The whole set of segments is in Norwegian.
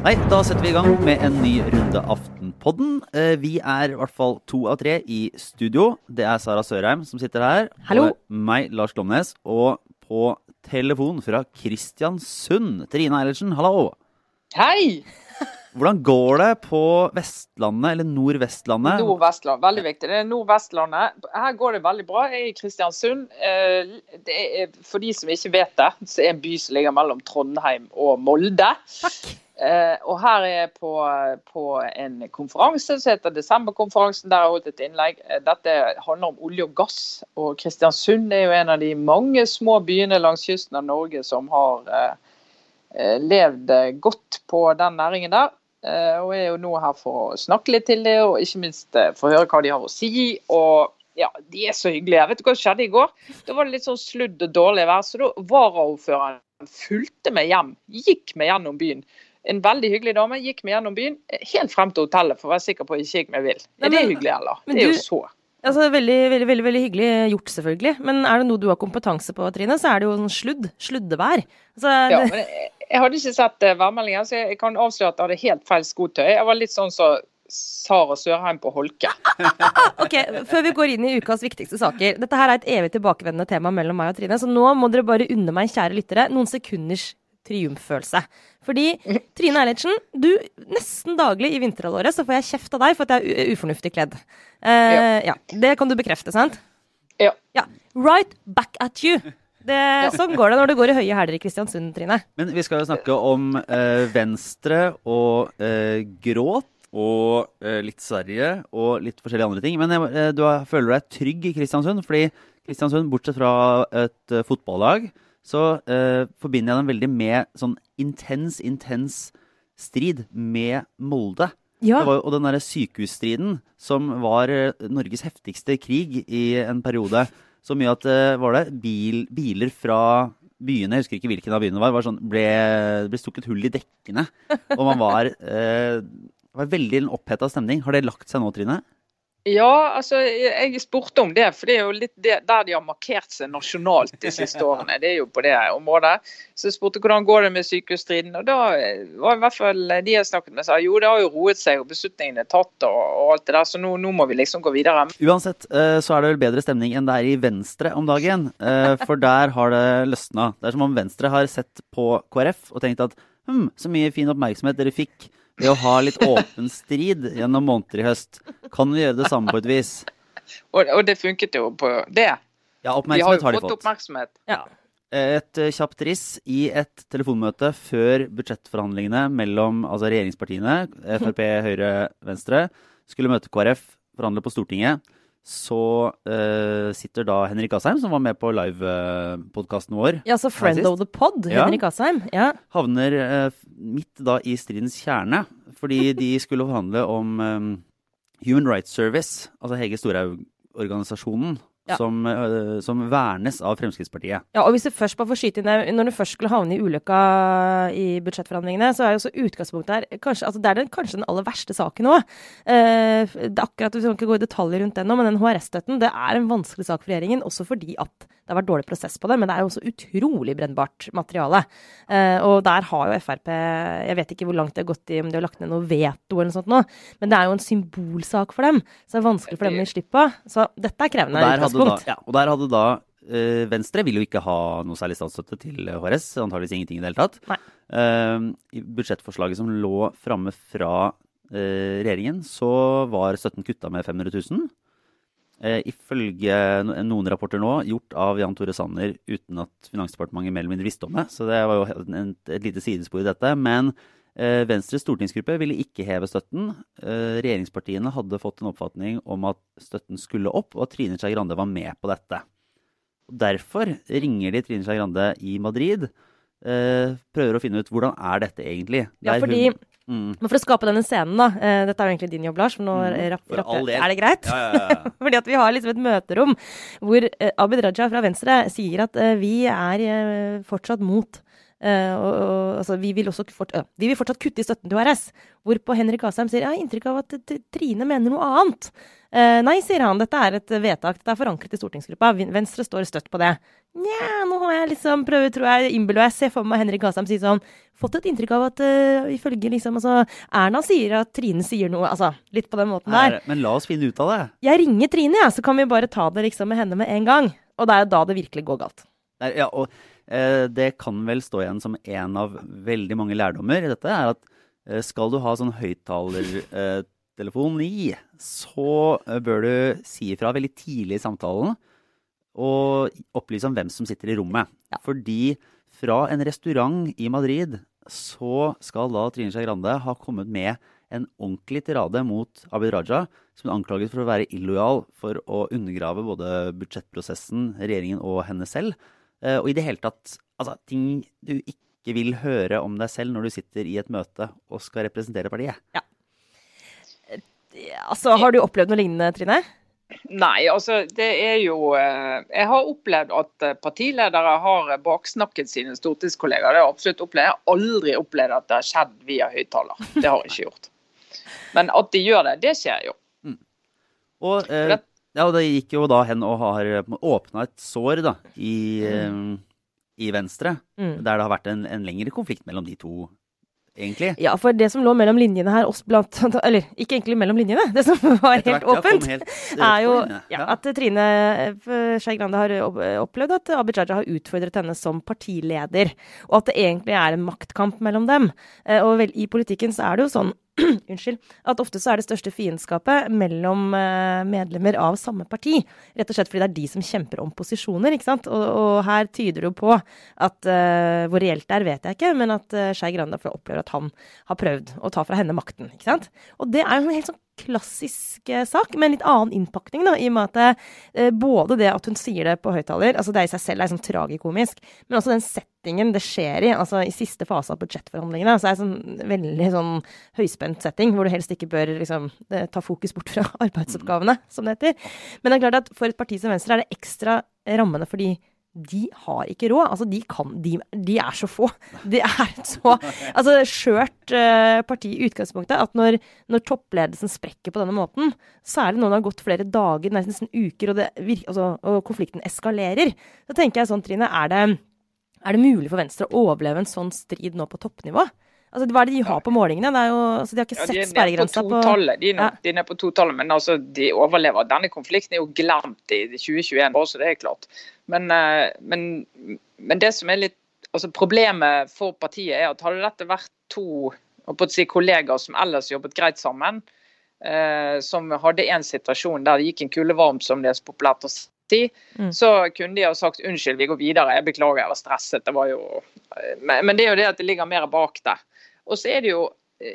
Nei, da setter vi i gang med en ny runde Aftenpodden. Eh, Vi er i hvert fall to av tre i studio. Det er Sara Sørheim som sitter her. Hallo. Og meg, Lars Glomnes. Og på telefon fra Kristiansund, Trine Eilertsen. Hallo. Hei! Hvordan går det på Vestlandet, eller Nordvestlandet? Nordvestland, veldig viktig. Det er Nordvestlandet. Her går det veldig bra. Jeg er i Kristiansund. Eh, Det er, for de som ikke vet det, så er det en by som ligger mellom Trondheim og Molde. Takk. Eh, og her er jeg på, på en konferanse som heter Desemberkonferansen, der jeg har holdt et innlegg. Eh, Dette handler om olje og gass. Og Kristiansund er jo en av de mange små byene langs kysten av Norge som har levd godt på den næringen der. Eh, og er jo nå her for å snakke litt til det, og ikke minst eh, få høre hva de har å si. Og ja, de er så hyggelige. Vet du hva som skjedde i går? Da var det litt sånn sludd og dårlig vær, så da varaordføreren fulgte meg hjem. Gikk meg gjennom byen. En veldig hyggelig dame gikk meg gjennom byen helt frem til hotellet for å være sikker på at jeg ikke gikk meg vill. Er det hyggelig, eller? men Det er jo så. Altså, veldig, veldig, veldig, veldig hyggelig gjort, selvfølgelig. Men er det noe du har kompetanse på, Trine, så er det jo sånn sludd. Sluddevær. Altså, Ja, det, men jeg, hadde ikke sett eh, værmeldingen, så jeg, kan avsløre at jeg hadde helt feil skotøy. Jeg var litt sånn som Sara Sørheim på holke. ok, Før vi går inn i ukas viktigste saker. Dette her er et evig tilbakevendende tema mellom meg og Trine, så nå må dere bare unne meg, kjære lyttere, noen sekunders triumffølelse. Fordi Trine Eilertsen, du nesten daglig i vinterhalvåret så får jeg kjeft av deg for at jeg er ufornuftig kledd. Eh, ja. Det kan du bekrefte, sant? Ja. Ja. Right back at you. Det, Sånn går det når du går i høye hæler i Kristiansund, Trine. Men vi skal jo snakke om eh, Venstre og eh, gråt. Og eh, litt Sverige og litt forskjellige andre ting. Men eh, du har, føler deg trygg i Kristiansund, fordi Kristiansund, bortsett fra et eh, fotballag, så eh, forbinder jeg dem veldig med sånn intens, intens strid med Molde. Ja. Det var, og den derre sykehusstriden, som var Norges heftigste krig i en periode. Så mye at eh, var det bil, biler fra byene, jeg husker ikke hvilken av byene det var, var sånn, ble, ble stukket hull i dekkene. Og man var eh, var veldig oppheta stemning. Har det lagt seg nå, Trine? Ja, altså jeg spurte om det, for det er jo litt det, der de har markert seg nasjonalt de siste årene. Det er jo på det området. Så jeg spurte hvordan går det med sykehusstriden, og da var i hvert fall de jeg snakket med sa jo det har jo roet seg og beslutningene er tatt og, og alt det der, så nå, nå må vi liksom gå videre. Uansett eh, så er det vel bedre stemning enn det er i Venstre om dagen. eh, For der har det løsna. Det er som om Venstre har sett på KrF og tenkt at hm, så mye fin oppmerksomhet dere fikk ved å ha litt åpen strid gjennom måneder i høst. Kan vi gjøre det samme på et vis? Og, og det funket jo på det. Ja, oppmerksomhet har de fått oppmerksomhet. Ja. Et eh, kjapt riss i et telefonmøte før budsjettforhandlingene mellom altså regjeringspartiene, Frp, Høyre, Venstre, skulle møte KrF, forhandle på Stortinget. Så uh, sitter da Henrik Asheim, som var med på livepodkasten vår, Ja, så friend of the pod, Ja. Henrik Asheim. Ja. havner uh, midt da i stridens kjerne. Fordi de skulle forhandle om um, Human Rights Service, altså Hege Storhaug-organisasjonen, Ja. som, eh, som vernes av Fremskrittspartiet. Ja, og hvis du først bare får skyte inn det, Når du først skulle havne i ulykka i budsjettforhandlingene, så er jo også utgangspunktet her kanskje, altså Det er den, kanskje den aller verste saken òg. Eh, det er akkurat, Vi skal ikke gå i detaljer rundt den nå, men den HRS-støtten det er en vanskelig sak for regjeringen. Også fordi at det har vært dårlig prosess på det, men det er jo også utrolig brennbart materiale. Eh, og der har jo Frp Jeg vet ikke hvor langt de har gått i om de har lagt ned noe veto eller noe sånt nå, men det er jo en symbolsak for dem. Så det er vanskelig for dem å gi slipp på. Så dette er krevende utgangspunkt. ja, og der hadde da eh, Venstre vil jo ikke ha noe særlig statsstøtte til HRS, antageligvis ingenting i det hele tatt. Nei. Eh, I budsjettforslaget som lå framme fra eh, regjeringen, så var støtten kutta med 500 000. Eh, ifølge noen rapporter nå, gjort av Jan Tore Sanner uten at Finansdepartementet mer eller mindre visste om det. Så det var jo et, et lite sidespor i dette. Men eh, Venstres stortingsgruppe ville ikke heve støtten. Eh, regjeringspartiene hadde fått en oppfatning om at støtten skulle opp, og at Trine Skei Grande var med på dette. Og Derfor ringer de Trine Skei Grande i Madrid. Eh, prøver å finne ut hvordan er dette egentlig. Ja, fordi hun, mm, Men for å skape denne scenen, da. Uh, dette er jo egentlig din jobb, Lars. For nå Mm, rapp, rapp. Er det greit? ja, ja, ja. Fordi at vi har liksom et møterom hvor uh, Abid Raja fra Venstre sier at uh, vi er fortsatt mot og, og, altså, vi, vil også fort, øh, vi vil fortsatt kutte i støtten til HRS. Hvorpå Henrik Asheim sier jeg har inntrykk av at Trine mener noe annet. Uh, nei, sier han, dette er et vedtak, dette er forankret i stortingsgruppa. Venstre står støtt på det. Nja, nå har jeg liksom prøvd, tror jeg, innbiller jeg ser for meg Henrik Asheim si sånn Fått et inntrykk av at ifølge liksom altså Erna sier at Trine sier noe, altså litt på den måten der. Men la oss finne ut av det. Jeg ringer Trine, jeg, ja, så kan vi bare ta det liksom med henne med en gang. Og det er jo da det virkelig går galt. Nei, ja, og Eh, det kan vel stå igjen som en av veldig mange lærdommer i dette, er at eh, skal du ha sånn høyttalertelefon i, så eh, bør du si ifra veldig tidlig i samtalen og opplyse om hvem som sitter i rommet. Ja. Fordi fra en restaurant i Madrid så skal da Trine Skei Grande ha kommet med en ordentlig tirade mot Abid Raja, som er anklaget for å være illojal for å undergrave både budsjettprosessen, regjeringen og henne selv. Eh, og i det hele tatt altså, ting du ikke vil høre om deg selv når du sitter i et møte og skal representere partiet. Ja. Altså, har du opplevd noe lignende, Trine? Nei, altså det er jo eh, Jeg har opplevd at eh, partiledere har baksnakket sine stortingskollegaer. Det har jeg absolutt opplevd. Jeg har aldri opplevd at det har skjedd via høyttaler. Det har jeg ikke gjort. Men at de gjør det, det skjer jo. Mm. Og eh, ja, og det gikk jo da hen og har eh, åpna et sår da, i, mm. i Venstre. Mm. Der det har vært en, en, lengre konflikt mellom de to, egentlig. Ja, for det som lå mellom linjene her, oss blant Eller ikke egentlig mellom linjene, det som var helt åpent, helt, er jo ja, at Trine eh, Skei Grande har opplevd at Abid Raja har utfordret henne som partileder. Og at det egentlig er en maktkamp mellom dem. Og vel, i politikken så er det jo sånn unnskyld, at ofte så er det største fiendskapet mellom uh, medlemmer av samme parti. Rett og slett fordi det er de som kjemper om posisjoner, ikke sant. Og, og her tyder det jo på at uh, hvor reelt det er, vet jeg ikke, men at uh, Skei Grande opplever at han har prøvd å ta fra henne makten, ikke sant. Og det er jo en helt sånn klassisk sak, med en litt annen innpakning, da, i og med at eh, både det at hun sier det på høyttaler, altså det i seg selv er sånn tragikomisk, men også den settingen det skjer i, altså i siste fase av budsjettforhandlingene, så er det sånn veldig sånn høyspent setting, hvor du helst ikke bør liksom eh, ta fokus bort fra arbeidsoppgavene, som det heter. Men det er klart at for et parti som Venstre er det ekstra rammende fordi de har ikke råd. Altså, de kan De, de er så få. Det er et så altså, skjørt uh, parti i utgangspunktet at når, når, toppledelsen sprekker på denne måten, særlig når det har gått flere dager, nesten uker, og, det, altså, og konflikten eskalerer, da tenker jeg sånn, Trine, er det, er det mulig for Venstre å overleve en sånn strid nå på toppnivå? Altså, hva er det de har på målingene? Jo, altså, de har ikke ja, sett sperregrensa på, på De er, nok, ja. på totallet, men altså, de overlever. Denne konflikten er jo glemt i 2021, bare så det er klart. Men, eh, men, men det som er litt altså Problemet for partiet er at hadde dette vært to si, kollegaer som ellers jobbet greit sammen, eh, som hadde en situasjon der det gikk en kule varmt, som det er så populært å si, mm. så kunne de ha sagt unnskyld, vi går videre, jeg beklager, jeg var stresset. Det var jo eh, men, men det er jo det at det ligger mer bak det. Og så er det jo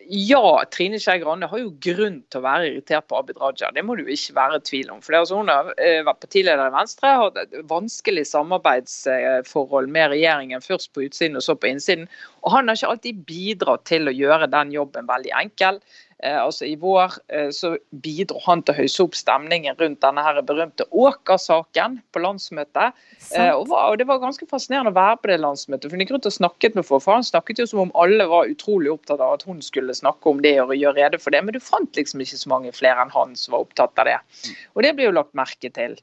ja, Trine Skei Grande har jo grunn til å være irritert på Abid Raja. Det må du ikke være i tvil om. For altså, Hun har eh, vært partileder i Venstre, har hatt et vanskelig samarbeidsforhold med regjeringen. Først på utsiden og så på innsiden. Og han har ikke alltid bidratt til å gjøre den jobben veldig enkel. Eh, altså I vår eh, så bidro han til å høyse opp stemningen rundt denne her berømte Åker-saken på landsmøtet. Eh, og, var, og, Det var ganske fascinerende å være på det landsmøtet. for Han snakket med folk, for han snakket jo som om alle var utrolig opptatt av at hun skulle snakke om det og gjøre rede for det. Men du fant liksom ikke så mange flere enn han som var opptatt av det. Og det blir jo lagt merke til.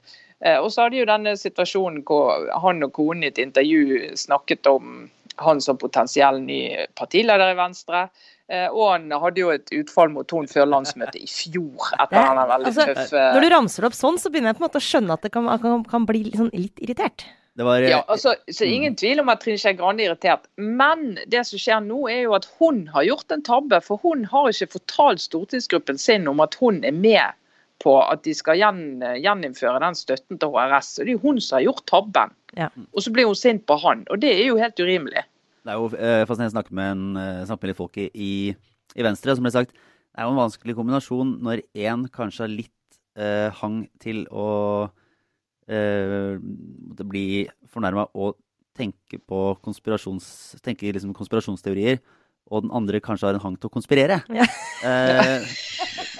Og så hadde jo denne situasjonen hvor han og konen i et intervju snakket om han som potensiell ny partileder i Venstre. Eh, og han hadde jo et utfall mot henne før landsmøtet i fjor. etter han er veldig altså, tøff. Eh, når du ramser det opp sånn, så begynner jeg på en måte å skjønne at det kan, kan, kan bli litt, sånn, litt irritert. Var, ja, altså, så Ingen tvil om at Trine Skei Grande er irritert. Men det som skjer nå, er jo at hun har gjort en tabbe. For hun har ikke fortalt stortingsgruppen sin om at hun er med på at de skal gjen, gjeninnføre den støtten til HRS. Og det er jo hun som har gjort tabben. Ja. Og så blir hun sint på han. Og det er jo helt urimelig. Det er jo eh, fascinerende å snakke med, en, eh, snakke med litt folk i, i, Venstre. Som ble sagt, det er jo en vanskelig kombinasjon når én kanskje har litt eh, hang til å eh, bli fornærma og tenke på konspirasjons, tenke liksom konspirasjonsteorier, og den andre kanskje har en hang til å konspirere. Ja. Eh,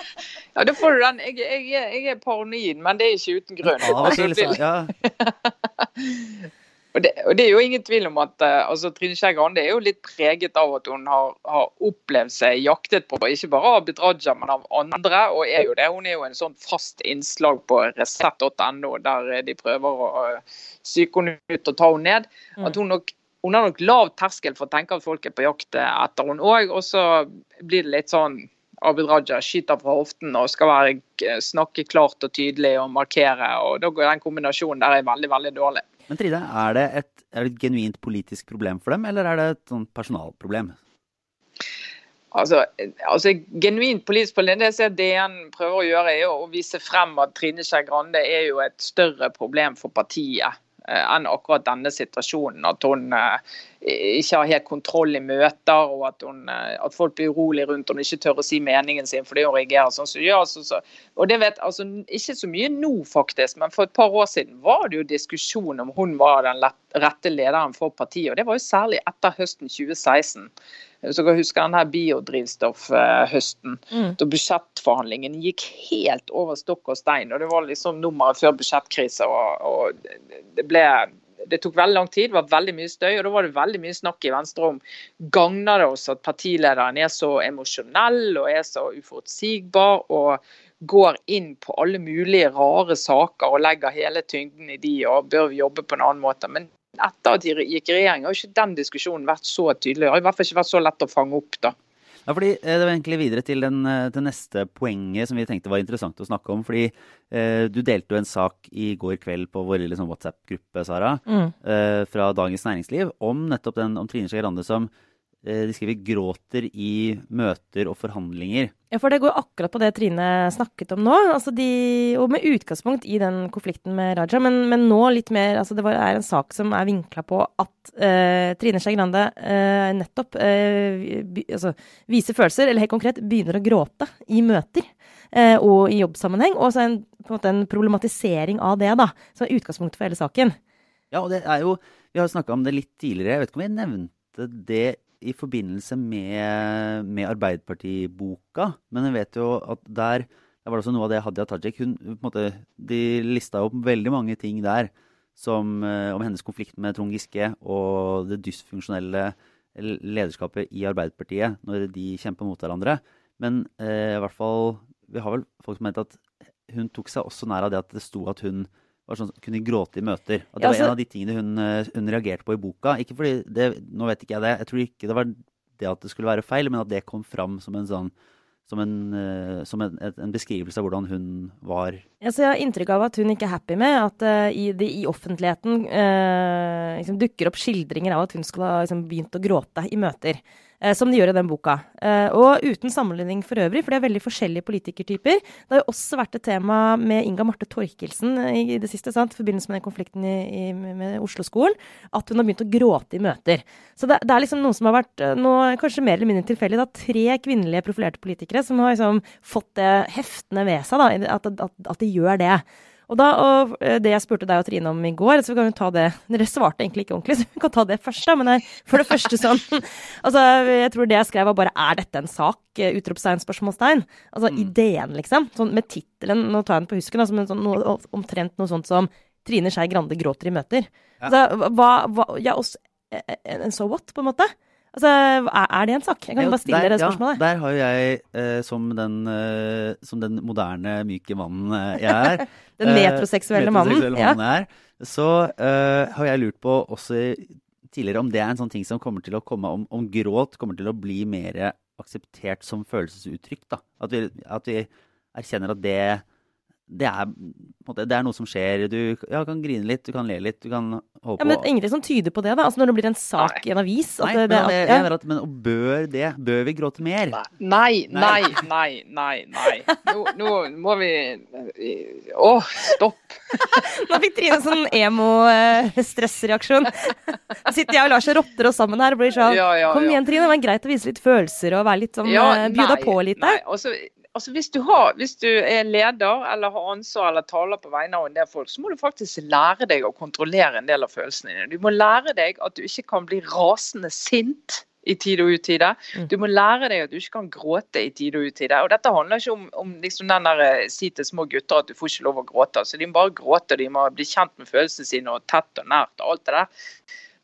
ja, det får du den. Jeg, jeg, jeg, er paranoid, men det er ikke uten grunn. Ja, det er liksom, ja. Og det, og det, er jo ingen tvil om at uh, altså, Trine Skei Grande er jo litt preget av at hun har, har opplevd seg jaktet på, ikke bare av Abid Raja, men av andre. og er jo det. Hun er jo en sånn fast innslag på resett.no, der de prøver å uh, psyke henne ut og ta henne ned. Mm. At hun, nok, hun har nok lav terskel for å tenke at folk er på jakt etter henne òg. Og så blir det litt sånn Abid Raja skyter fra hoften og skal være, snakke klart og tydelig og markere. og da går Den kombinasjonen der er veldig, veldig dårlig. Men Trine, er det, et, er det et genuint politisk problem for dem, eller er det et sånn personalproblem? Altså, altså, Genuint politisk problem, det som DN prøver å gjøre, er å vise frem at Trine Skei Grande er jo et større problem for partiet eh, enn akkurat denne situasjonen. At hun eh, ikke har helt kontroll i møter, og at, hun, eh, at folk blir urolige rundt og ikke tør å si meningen sin fordi hun reagerer sånn som hun gjør. Så, så. Og det vet altså Ikke så mye nå, faktisk, men for et par år siden var det jo diskusjon om hun var den rette lederen for partiet. og Det var jo særlig etter høsten 2016. Så dere husker denne biodrivstoffhøsten, mm. da budsjettforhandlingen gikk helt over stokk og stein. og Det var liksom nummeret før budsjettkrisen, Og, og det ble det tok veldig lang tid, det var veldig mye støy. Og da var det veldig mye snakk i Venstre om gagner det oss at partilederen er så emosjonell og er så uforutsigbar og går inn på alle mulige rare saker og legger hele tyngden i de, og bør vi jobbe på en annen måte. Men etter at de gikk i regjering, har ikke den diskusjonen vært så tydelig. Det har i hvert fall ikke vært så lett å fange opp. da. Ja, fordi eh, Det var egentlig videre til den, det eh, neste poenget som vi tenkte var interessant å snakke om. fordi eh, Du delte jo en sak i går kveld på vår liksom, WhatsApp-gruppe Sara, mm. eh, fra Dagens Næringsliv om nettopp den om Trine Skei Grande som de skriver 'gråter i møter og forhandlinger'. Ja, for det går akkurat på det Trine snakket om nå. Altså de, og med utgangspunkt i den konflikten med Raja. Men, men nå litt mer altså Det er en sak som er vinkla på at uh, Trine Skei Grande uh, nettopp uh, by, altså, viser følelser, eller helt konkret begynner å gråte i møter. og i jobbsammenheng. Og så en, på en, måte en problematisering av det, da. Som er utgangspunktet for hele saken. Ja, og det er jo Vi har snakka om det litt tidligere. Jeg vet ikke om jeg nevnte det i forbindelse med, med Arbeiderpartiboka, men jeg vet jo at der, der var det også noe av det Hadia Tajik hun, måte, De lista opp veldig mange ting der som, eh, om hennes konflikt med Trond Giske og det dysfunksjonelle lederskapet i Arbeiderpartiet når de kjemper mot hverandre. Men eh, i hvert fall Vi har vel folk som mente at hun tok seg også nær av det at det sto at hun var sånn, kunne gråte i møter. Og det ja, altså, var en av de tingene hun, eh, hun, reagerte på i boka. Ikke fordi det, Nå vet ikke jeg det. Jeg tror ikke det var det at det skulle være feil, men at det kom fram som en sånn som, en, uh, som en, en, beskrivelse av hvordan hun var. Jeg har inntrykk av at hun ikke er happy med at uh, i, det, i, offentligheten uh, liksom dukker opp skildringer av at hun skulle ha liksom, begynt å gråte i møter. Eh, som de gjør i den boka. Og uten sammenligning for øvrig, for det er veldig forskjellige politikertyper. Det har jo også vært et tema med Inga Marte Torkelsen i det siste, sant? i forbindelse med den konflikten i, i, med Oslo-skolen, at hun har begynt å gråte i møter. Så det, det, er liksom noen som har vært nå, kanskje mer eller mindre tilfeldig. Tre kvinnelige profilerte politikere som har liksom fått det heftende ved seg, da, at, at, at de gjør det. Og, da, og eh, det jeg spurte deg og Trine om i går, så kan vi ta det Dere svarte egentlig ikke ordentlig, så vi kan ta det først. da, Men for det første sånn altså, Jeg tror det jeg skrev var bare 'Er dette en sak?' Eh, utropstegn, spørsmålstegn. Altså mm. ideen, liksom. Sånn med tittelen, nå tar jeg den på husken, altså, men sånn, noe, omtrent noe sånt som 'Trine Skei Grande gråter i møter'. Ja. Altså, hva, hva, ja, også, en eh, so what, på en måte? Altså, Er det en sak? Jeg kan bare stille dere spørsmålet. Ja, der har jo jeg, eh, som, den, eh, som, den, moderne, myke mannen eh, jeg er Den metroseksuelle eh, mannen. mannen ja. er, så uh, har jeg lurt på også tidligere om det er en sånn ting som kommer til å komme om, om gråt kommer til å bli mer akseptert som følelsesuttrykk. da. At vi, at vi erkjenner at det det er, måte, det er, noe som skjer. Du ja, kan grine litt, du kan le litt, du kan håpe på. Ja, men ingenting som tyder på det, da? Altså Når det blir en sak nei. i en avis? Nei, det, det, men, jeg, at, men bør det? Bør vi gråte mer? Nei, nei, nei, nei. nei. Nå, nå må vi Å, stopp! nå fikk Trine en sånn emo-stressreaksjon. Sitter jeg og Lars og rotter oss sammen her og blir sånn ja, ja, Kom igjen, Trine, det var greit å vise litt følelser og være litt sånn ja, eh, Bjuda på litt der. Nei, også, altså hvis, du har, hvis du er leder eller har ansvar eller taler på vegne av en del folk, så må du faktisk lære deg å kontrollere en del av følelsene dine. Du må lære deg at du ikke kan bli rasende sint i tide og utide. Mm. Du må lære deg at du ikke kan gråte i tide og utide. Og dette handler ikke om, om liksom den der eh, si til små gutter at du får ikke lov å gråte. Så de må bare gråte, de må bli kjent med følelsene sine og tett og nært og alt det der.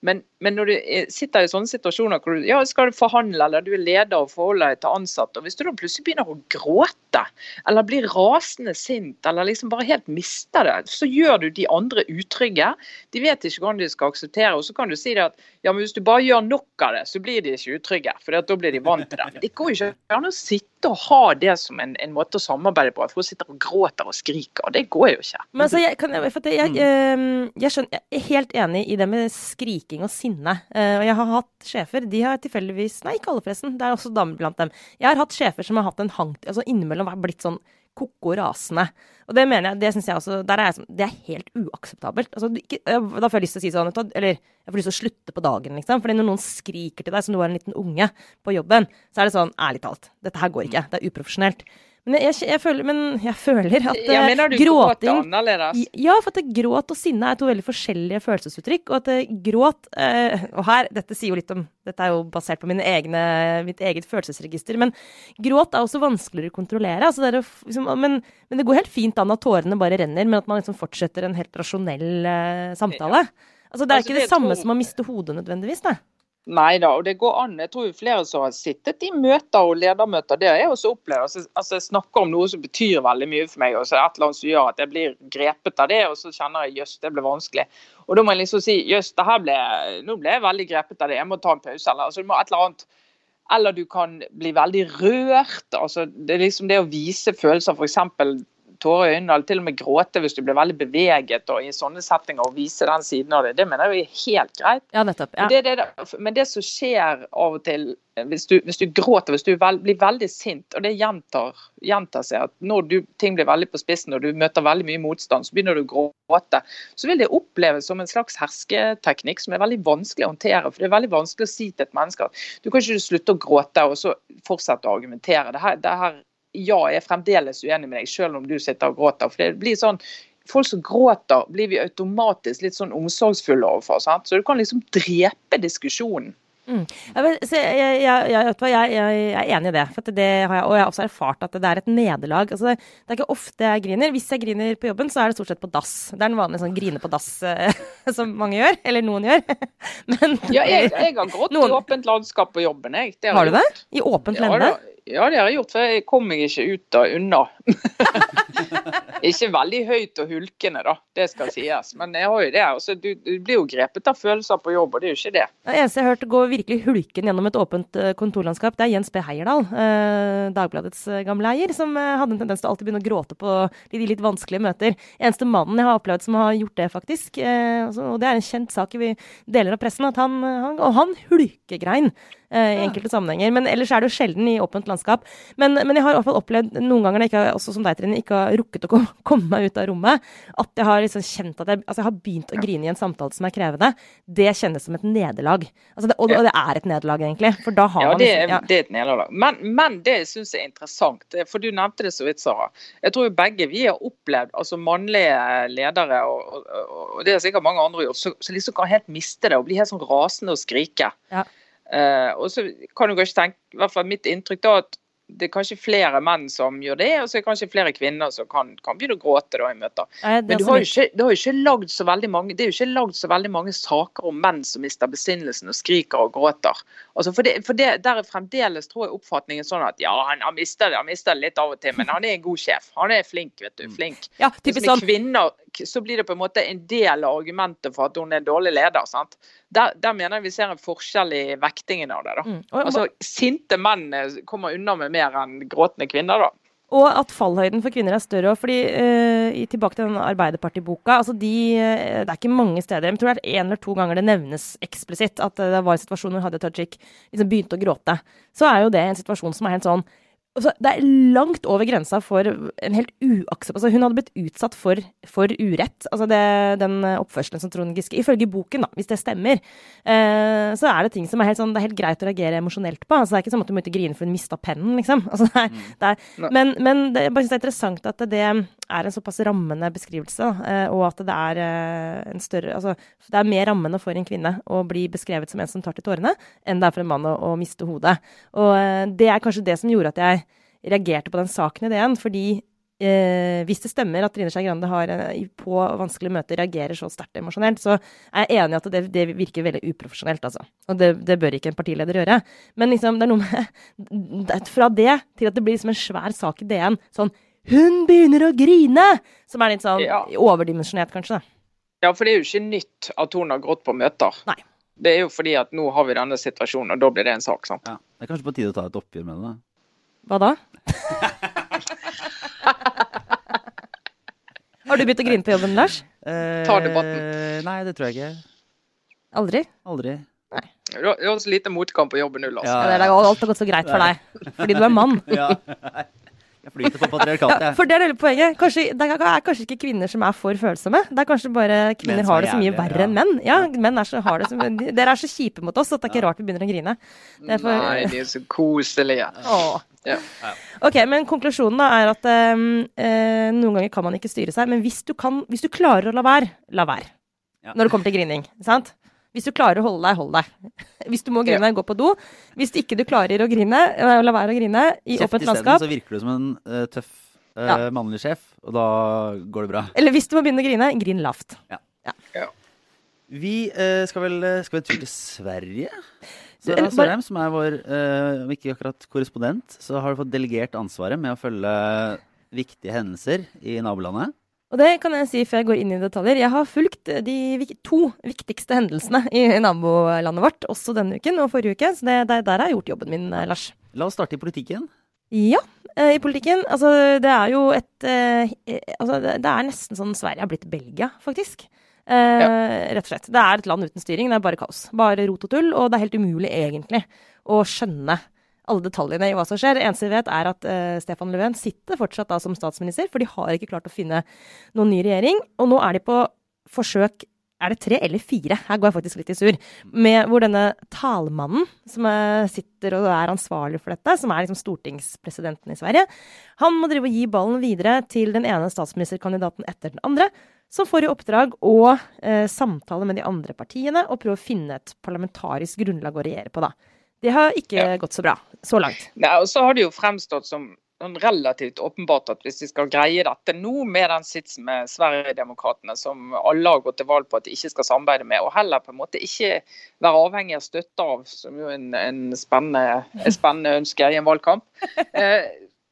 Men, men når du er- sitter i sånne situasjoner hvor du ja, skal du forhandle, eller du er leder og forholder deg til ansatte, og hvis du da plutselig begynner å gråte, eller blir rasende sint, eller liksom bare helt mister det, så gjør du de andre utrygge. De vet ikke hvordan de skal akseptere, og så kan du si det at ja, men hvis du bare gjør nok av det, så blir de ikke utrygge, for da blir de vant til det. Men det går jo ikke an å sitte og ha det som en, en måte å samarbeide på, at hun sitter og gråter og skriker. og Det går jo ikke. Men altså, jeg, kan, for jeg, jeg, jeg, skjønner, jeg er helt enig i det med skriking og sinne. Eh, og jeg har hatt sjefer, de har tilfeldigvis Nei, ikke alle, forresten. Det er også damer blant dem. Jeg har hatt sjefer som har hatt en hang Altså innimellom vært blitt sånn ko-ko rasende. Og det mener jeg, det syns jeg også der er jeg, sånn- Det er helt uakseptabelt. Altså, ikke, da får jeg lyst til å si sånn Eller jeg får lyst til å slutte på dagen, liksom. Fordi når noen skriker til deg som du er en liten unge på jobben, så er det sånn Ærlig talt, dette her går ikke. Det er uprofesjonelt. Men jeg, jeg, føler, men jeg føler at Jeg eh, mener du gråting gråting annerledes. ja, for at gråt og sinne er to veldig forskjellige følelsesuttrykk. Og at gråt eh, Og her, dette sier jo litt om Dette er jo basert på egne, mitt eget følelsesregister. Men gråt er også vanskeligere å kontrollere. Altså det er, liksom, men, men det går helt fint an at tårene bare renner, men at man liksom fortsetter en helt rasjonell eh, samtale. Altså Det er Altså, ikke det, det samme tror- som å miste hodet nødvendigvis, da. Nei da, og det går an. Jeg tror flere som har sittet i møter og ledermøter, det har jeg også opplevd. Altså, altså, jeg snakker om noe som betyr veldig mye for meg, og så er det et eller annet som gjør at jeg blir grepet av det, og så kjenner jeg jøss, det ble vanskelig. Og da må jeg liksom si jøss, det her ble, nå ble jeg veldig grepet av det, jeg må ta en pause. Eller, altså, det må et eller annet eller du kan bli veldig rørt. altså Det er liksom det å vise følelser, f.eks. tårer i øynene, eller til og med gråte hvis du blir veldig beveget og i sånne settinger, og vise den siden av det. Det mener jeg er helt greit. Ja, nettopp. Ja. Men det, det, men det som skjer av og til hvis du, hvis du gråter, hvis du vel, blir veldig sint, og det gjentar, gjentar seg at når du, ting blir veldig på spissen og du møter veldig mye motstand, så begynner du å gråte, så vil det oppleves som en slags hersketeknikk som er veldig vanskelig å håndtere. For det er veldig vanskelig å si til et menneske at du kan ikke slutte å gråte og så fortsette å argumentere. Det her, det her, ja, jeg er fremdeles uenig med deg, selv om du sitter og gråter. For det blir sånn Folk som gråter, blir vi automatisk litt sånn omsorgsfulle overfor. Sant? Så du kan liksom drepe diskusjonen. Mm. jeg, jeg, jeg, jeg, er enig i det. Det har og jeg har også erfart at det er et nederlag. Altså, det, er ikke ofte jeg griner. Hvis jeg griner på jobben, så er det stort sett på dass. Det er en vanlig sånn grine på dass eh, som mange gjør. Eller noen gjør. Men Ja, jeg, jeg har grått Noen- i åpent landskap på jobben. Jeg. Det Har du jeg det? I åpent lende? ja, det har jeg gjort, for jeg kom meg ikke ut og unna. ikke veldig høyt og hulkende, da. Det skal sies. Men jeg har jo det. Altså, du, du blir jo grepet av følelser på jobb, og det er jo ikke det. Det eneste jeg har hørt gå virkelig hulken gjennom et åpent eh, kontorlandskap, det er Jens B. Heierdal, eh, Dagbladets eh, gamle eier, som eh, hadde en tendens til å alltid begynne å gråte på de litt vanskelige møter. Eneste mannen jeg har opplevd som har gjort det, faktisk. Eh, altså, og det er en kjent sak i deler av pressen, at han, han, og han hulkegrein. Eh, I enkelte sammenhenger. Men ellers er det jo sjelden i åpent landskap. Men, men jeg har i hvert fall opplevd noen ganger når jeg ikke, også som deg, Trine, ikke har rukket å kom- komme meg ut av rommet, at jeg har liksom kjent at jeg, altså jeg har begynt å grine i en samtale som er krevende. Det kjennes som et nederlag. Altså det, og, og det er et nederlag, egentlig. For da har Ja, man det er, liksom ja. det er et nederlag. Men, men det syns jeg er interessant, eh, for du nevnte det så vidt, Sara. Jeg tror jo begge vi har opplevd altså mannlige ledere, og, og, og det har sikkert mange andre gjort, som liksom kan helt miste det og bli helt sånn rasende og skrike. Ja. Eh, og så kan du kanskje tenke, i hvert fall mitt inntrykk da, at det er kanskje flere menn som gjør det, og så er det kanskje flere kvinner som kan, kan begynne å gråte da i møter. Er Men du har jo ikke, har ikke lagd så veldig mange, det er jo ikke lagd så veldig mange saker om menn som mister besinnelsen og skriker og gråter. Altså for det, for det, Der er fremdeles tror jeg oppfatningen sånn at ja, han har mistet det, han mister det litt av og til, men han er en god sjef. Han er flink, vet du. Flink. ja, typisk sånn. kvinner så blir det på en måte en del av argumentet for at hun er en dårlig leder. sant? Der, der mener jeg vi ser en forskjell i vektingen av det. da. Mm. Og, Altså, Sinte menn eh, kommer unna med mer enn gråtende kvinner. da. Og at fallhøyden for kvinner er større fordi eh, Tilbake til den Arbeiderpartiboka. altså de, eh, Det er ikke mange steder. Jeg tror det er én eller to ganger det nevnes eksplisitt at det var en situasjon hvor Hadia Tajik liksom begynte å gråte. Så er jo det en situasjon som er helt sånn altså, Det er langt over grensa for en helt uakseptabel altså, Hun hadde blitt utsatt for, for urett. altså det, Den oppførselen som Trond Giske Ifølge boken, da, hvis det stemmer, eh, så er det ting som er helt sånn Det er helt greit å reagere emosjonelt på. altså Det er ikke som at du måtte grine for hun mista pennen, liksom. altså det er, det er, men, men det, jeg bare synes det er interessant at det, er en såpass rammende beskrivelse, uh, og at det er uh, en større Altså, det er mer rammende for en kvinne å bli beskrevet som en som tar til tårene, enn det er for en mann å, å miste hodet. Og det er kanskje det som gjorde at jeg reagerte på den saken i DN, fordi Eh, hvis det stemmer at Trine Skei Grande har, på vanskelige møter reagerer så sterkt emosjonelt, så er jeg enig i at det, det, virker veldig uprofesjonelt, altså. Og det, det, bør ikke en partileder gjøre. Men liksom, det er noe med Fra det til at det blir liksom en svær sak i DN, sånn 'Hun begynner å grine!' Som er litt sånn ja. overdimensjonert, kanskje. Ja, for det er jo ikke nytt at hun har grått på møter. Nei. Det er jo fordi at nå har vi denne situasjonen, og da blir det en sak. sant? Ja. Det er kanskje på tide å ta et oppgjør med det? da. Hva da? Har du begynt å grine på jobben, Lars? Eh, Ta debatten. Nei, det tror jeg ikke. Aldri? Aldri. Nei. Du har så lite motkamp på jobben nå, Lars. Ja, ja, alt har gått så greit for deg. Fordi du er mann. ja. Flyter på patriarkatet. Ja, for det er hele poenget. Kanskje, det er kanskje ikke kvinner som er for følsomme. Det er kanskje bare kvinner har det så mye verre enn menn. Ja, menn er så, har det så, Dere er så kjipe mot oss at det er ikke rart vi begynner å grine. For, Nei, de er så koselige. Åh. Ja. Ok, men konklusjonen da er at um, uh, noen ganger kan man ikke styre seg. Men hvis du, kan, hvis du klarer å la være, la være. Ja. Når det kommer til grining. sant? Hvis du klarer å holde deg, hold deg. Hvis du må grine, ja. gå på do. Hvis ikke du klarer å grine, la være å grine i åpent landskap Så virker du som en uh, tøff uh, ja. mannlig sjef, og da går det bra. Eller hvis du må begynne å grine, grin lavt. Ja. Vi uh, skal vel skal vi en tur til Sverige? Sara Sørheim, som er vår uh, ikke akkurat korrespondent, så har du fått delegert ansvaret med å følge viktige hendelser i nabolandet. Og det kan jeg si før jeg går inn i detaljer. Jeg har fulgt de to viktigste hendelsene i nabolandet vårt, også denne uken og forrige uke. Så det, der, der har jeg gjort jobben min, Lars. La oss starte i politikken. Ja, eh, i politikken. Altså, det er jo et eh, Altså, det er nesten sånn Sverige har blitt Belgia, faktisk. Eh, ja. Rett og slett. Det er et land uten styring. Det er bare kaos. Bare rot og tull. Og det er helt umulig, egentlig, å skjønne alle detaljene i hva som skjer. Det eneste vi vet, er at uh, Stefan Löfven sitter fortsatt da som statsminister, for de har ikke klart å finne noen ny regjering. Og nå er de på forsøk er det tre eller fire? Her går jeg faktisk litt i sur. Med, hvor denne talmannen som sitter og er ansvarlig for dette, som er liksom stortingspresidenten i Sverige, han må drive og gi ballen videre til den ene statsministerkandidaten etter den andre som får i oppdrag å eh, samtale med de andre partiene og prøve å finne et parlamentarisk grunnlag å regjere på, da. Det har ikke ja. gått så bra så langt. Ja, og så har det jo fremstått som relativt åpenbart at hvis de skal greie dette nå med den sitsen med Sverigedemokraterna, som alle har gått til valg på at de ikke skal samarbeide med, og heller på en måte ikke være avhengig av støtte av, som jo en, en spennende, spennende ønske i en valgkamp, eh,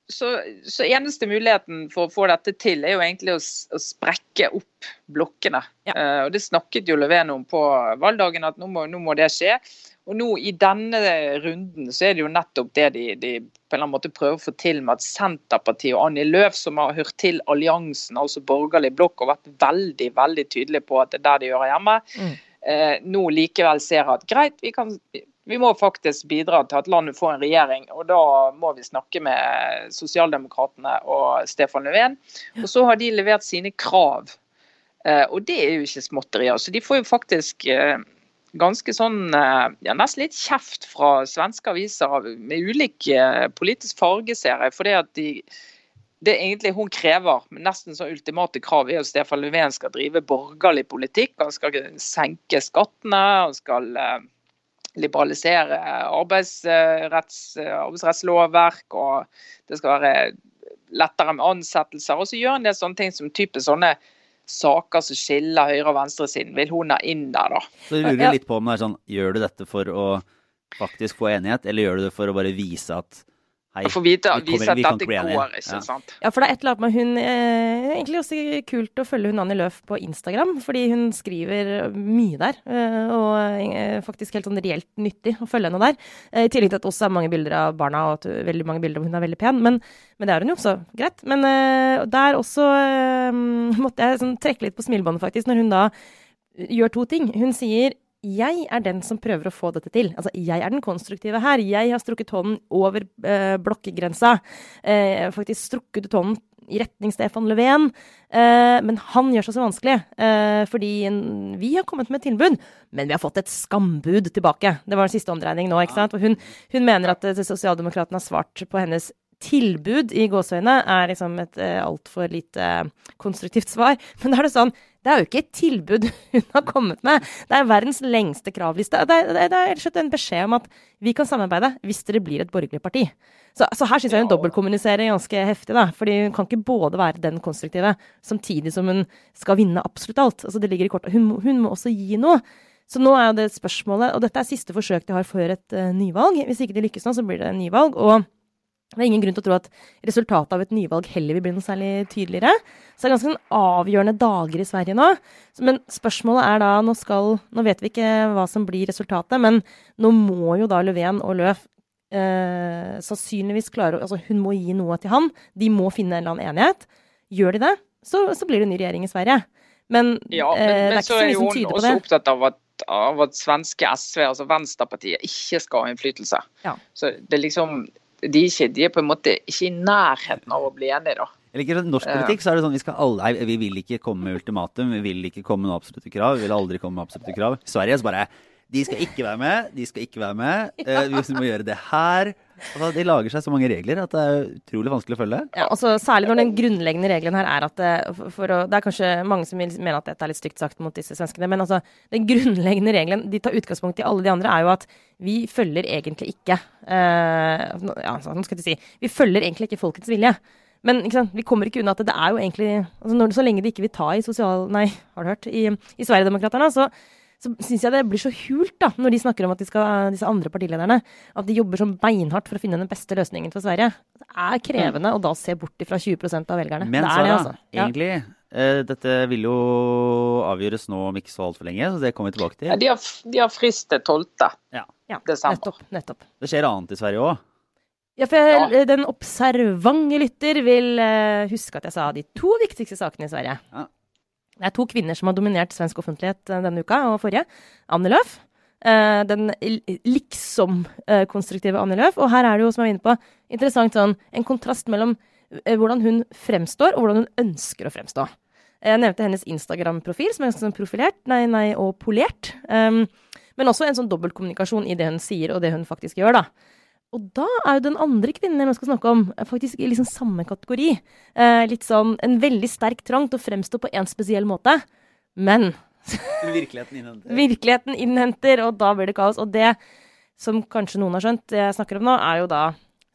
så, så, eneste muligheten for å få dette til, er jo egentlig å, å sprekke opp blokkene. Ja. Uh, og Det snakket jo Löfven om på valgdagen, at nå må, nå må, det skje. Og nå I denne runden så er det jo nettopp det de, de på en eller annen måte prøver å få til med at Senterpartiet og Annie Løv, som har hørt til alliansen, altså borgerlig blokk, og vært veldig veldig tydelige på at det er der de gjør hjemme, mm. eh, nå likevel ser at greit, vi kan vi må faktisk bidra til at landet får en regjering, og da må vi snakke med Sosialdemokratene og Stefan Löfven. Og så har de levert sine krav, eh, og det er jo ikke småtterier. Så de får jo faktisk eh, ganske sånn eh, ja, nesten litt kjeft fra svenske aviser med ulik politisk farge, ser jeg. fordi at de det egentlig hun krever, nesten så ultimate krav, er at Stefan Löfven skal drive borgerlig politikk. Han skal senke skattene, han skal liberalisere arbeidsretts, arbeidsrettslovverk, og det skal være lettere med ansettelser. Og så gjør han det sånne ting som type sånne saker som skiller høyre- og venstresiden, vil hun ha inn der, da. Så lurer du litt på om det er sånn, gjør du dette for å faktisk få enighet, eller gjør du det for å bare vise at Hei, få vite, vise at dette går, ikke ja. sant. Ja, for det er et eller annet med hun eh, Egentlig også kult å følge hun Annie Løf på Instagram, fordi hun skriver mye der. Eh, og eh, faktisk helt sånn reelt nyttig å følge henne der. Eh, I tillegg til at det også er mange bilder av barna, og at veldig mange bilder av hun er veldig pen. Men, men det er hun jo også, greit. Men eh, der også eh, måtte jeg sånn, trekke litt på smilebåndet, faktisk, når hun da gjør to ting. Hun sier jeg er den som prøver å få dette til. Altså, jeg er den konstruktive her. Jeg har strukket hånden over eh, blokkegrensa. Eh, faktisk strukket ut hånden i retning Stefan Löfven. Eh, men han gjør seg så vanskelig, eh, fordi vi har kommet med et tilbud, men vi har fått et skambud tilbake. Det var den siste omdreining nå, ikke sant. Og hun, hun mener at eh, Sosialdemokratene har svart på hennes tilbud i gåseøyne er liksom et eh, altfor lite uh, konstruktivt svar. Men da er det sånn Det er jo ikke et tilbud hun har kommet med. Det er verdens lengste kravliste. Det er, det er, det er en beskjed om at vi kan samarbeide hvis dere blir et borgerlig parti. Så, så her syns jeg hun dobbeltkommuniserer ganske heftig, da. Fordi hun kan ikke både være den konstruktive samtidig som hun skal vinne absolutt alt. Altså det ligger i kortet. Hun, hun må også gi noe. Så nå er jo det spørsmålet, og dette er siste forsøk de har før et uh, nyvalg. Hvis ikke de lykkes nå, så blir det nyvalg. og det er ingen grunn til å tro at resultatet av et nyvalg heller vil bli noe særlig tydeligere. Så det er ganske sånn avgjørende dager i Sverige nå. Men spørsmålet er da Nå, skal, nå vet vi ikke hva som blir resultatet, men nå må jo da Löfven og Løf eh, sannsynligvis klare Altså hun må gi noe til han. De må finne en eller annen enighet. Gjør de det, så, så blir det ny regjering i Sverige. Men, ja, men, eh, på det. Men så er hun også opptatt av at av at svenske SV, altså Venstrepartiet, ikke skal ha innflytelse. Ja. Så det er liksom de, ikke, de er på en måte ikke i nærheten av å bli enige, da. Eller ikke norsk politikk så er det sånn vi skal alle, vi vil ikke komme med ultimatum, vi vil ikke komme med absolutte krav. Vi vil aldri komme med absolutte krav. I Sverige så bare De skal ikke være med, de skal ikke være med. Uh, vi må gjøre det her. Altså, de lager seg så mange regler at det er utrolig vanskelig å følge. Ja, altså, Særlig når den grunnleggende regelen her er at eh, for å, Det er kanskje mange som vil mene at dette er litt stygt sagt mot disse svenskene, men altså, den grunnleggende regelen de tar utgangspunkt i alle de andre, er jo at vi følger egentlig ikke uh, Ja, nå skal jeg si Vi følger egentlig ikke folkets vilje. Men vi kommer ikke unna at det er jo egentlig altså når, Så lenge de ikke vil ta i sosial... Nei, har du hørt? I, i Sverigedemokraterna, så så syns jeg det blir så hult da, når de snakker om at de skal, disse andre partilederne at de jobber sånn beinhardt for å finne den beste løsningen for Sverige. Det er krevende mm. å da se bort fra 20% av velgerne. Men Sara, det altså. ja. egentlig eh, Dette vil jo avgjøres nå om ikke så altfor lenge, så det kommer vi tilbake til. Ja, de, har, de har frist til 12. Ja. ja. desember. Nettopp, nettopp. Det skjer annet i Sverige òg. Ja, for jeg, ja. den observante lytter vil uh, huske at jeg sa de to viktigste sakene i Sverige. Ja. Det er to kvinner som har dominert svensk offentlighet eh, denne uka og forrige. Anne Løf. Eh, den liksom-konstruktive Anne Løf. Og her er det jo, som jeg var inne på, interessant sånn en kontrast mellom eh, hvordan hun fremstår, og hvordan hun ønsker å fremstå. Jeg nevnte hennes Instagram-profil, som er ganske sånn profilert nei, nei, og polert. Um, men også en sånn dobbeltkommunikasjon i det hun sier, og det hun faktisk gjør, da. Og da er jo den andre kvinnen jeg nå skal snakke om, faktisk i liksom samme kategori. Eh, litt sånn en veldig sterk trang til å fremstå på en spesiell måte. Men Virkeligheten innhenter. Virkeligheten innhenter, og da blir det kaos. Og det som kanskje noen har skjønt, jeg snakker om nå, er jo da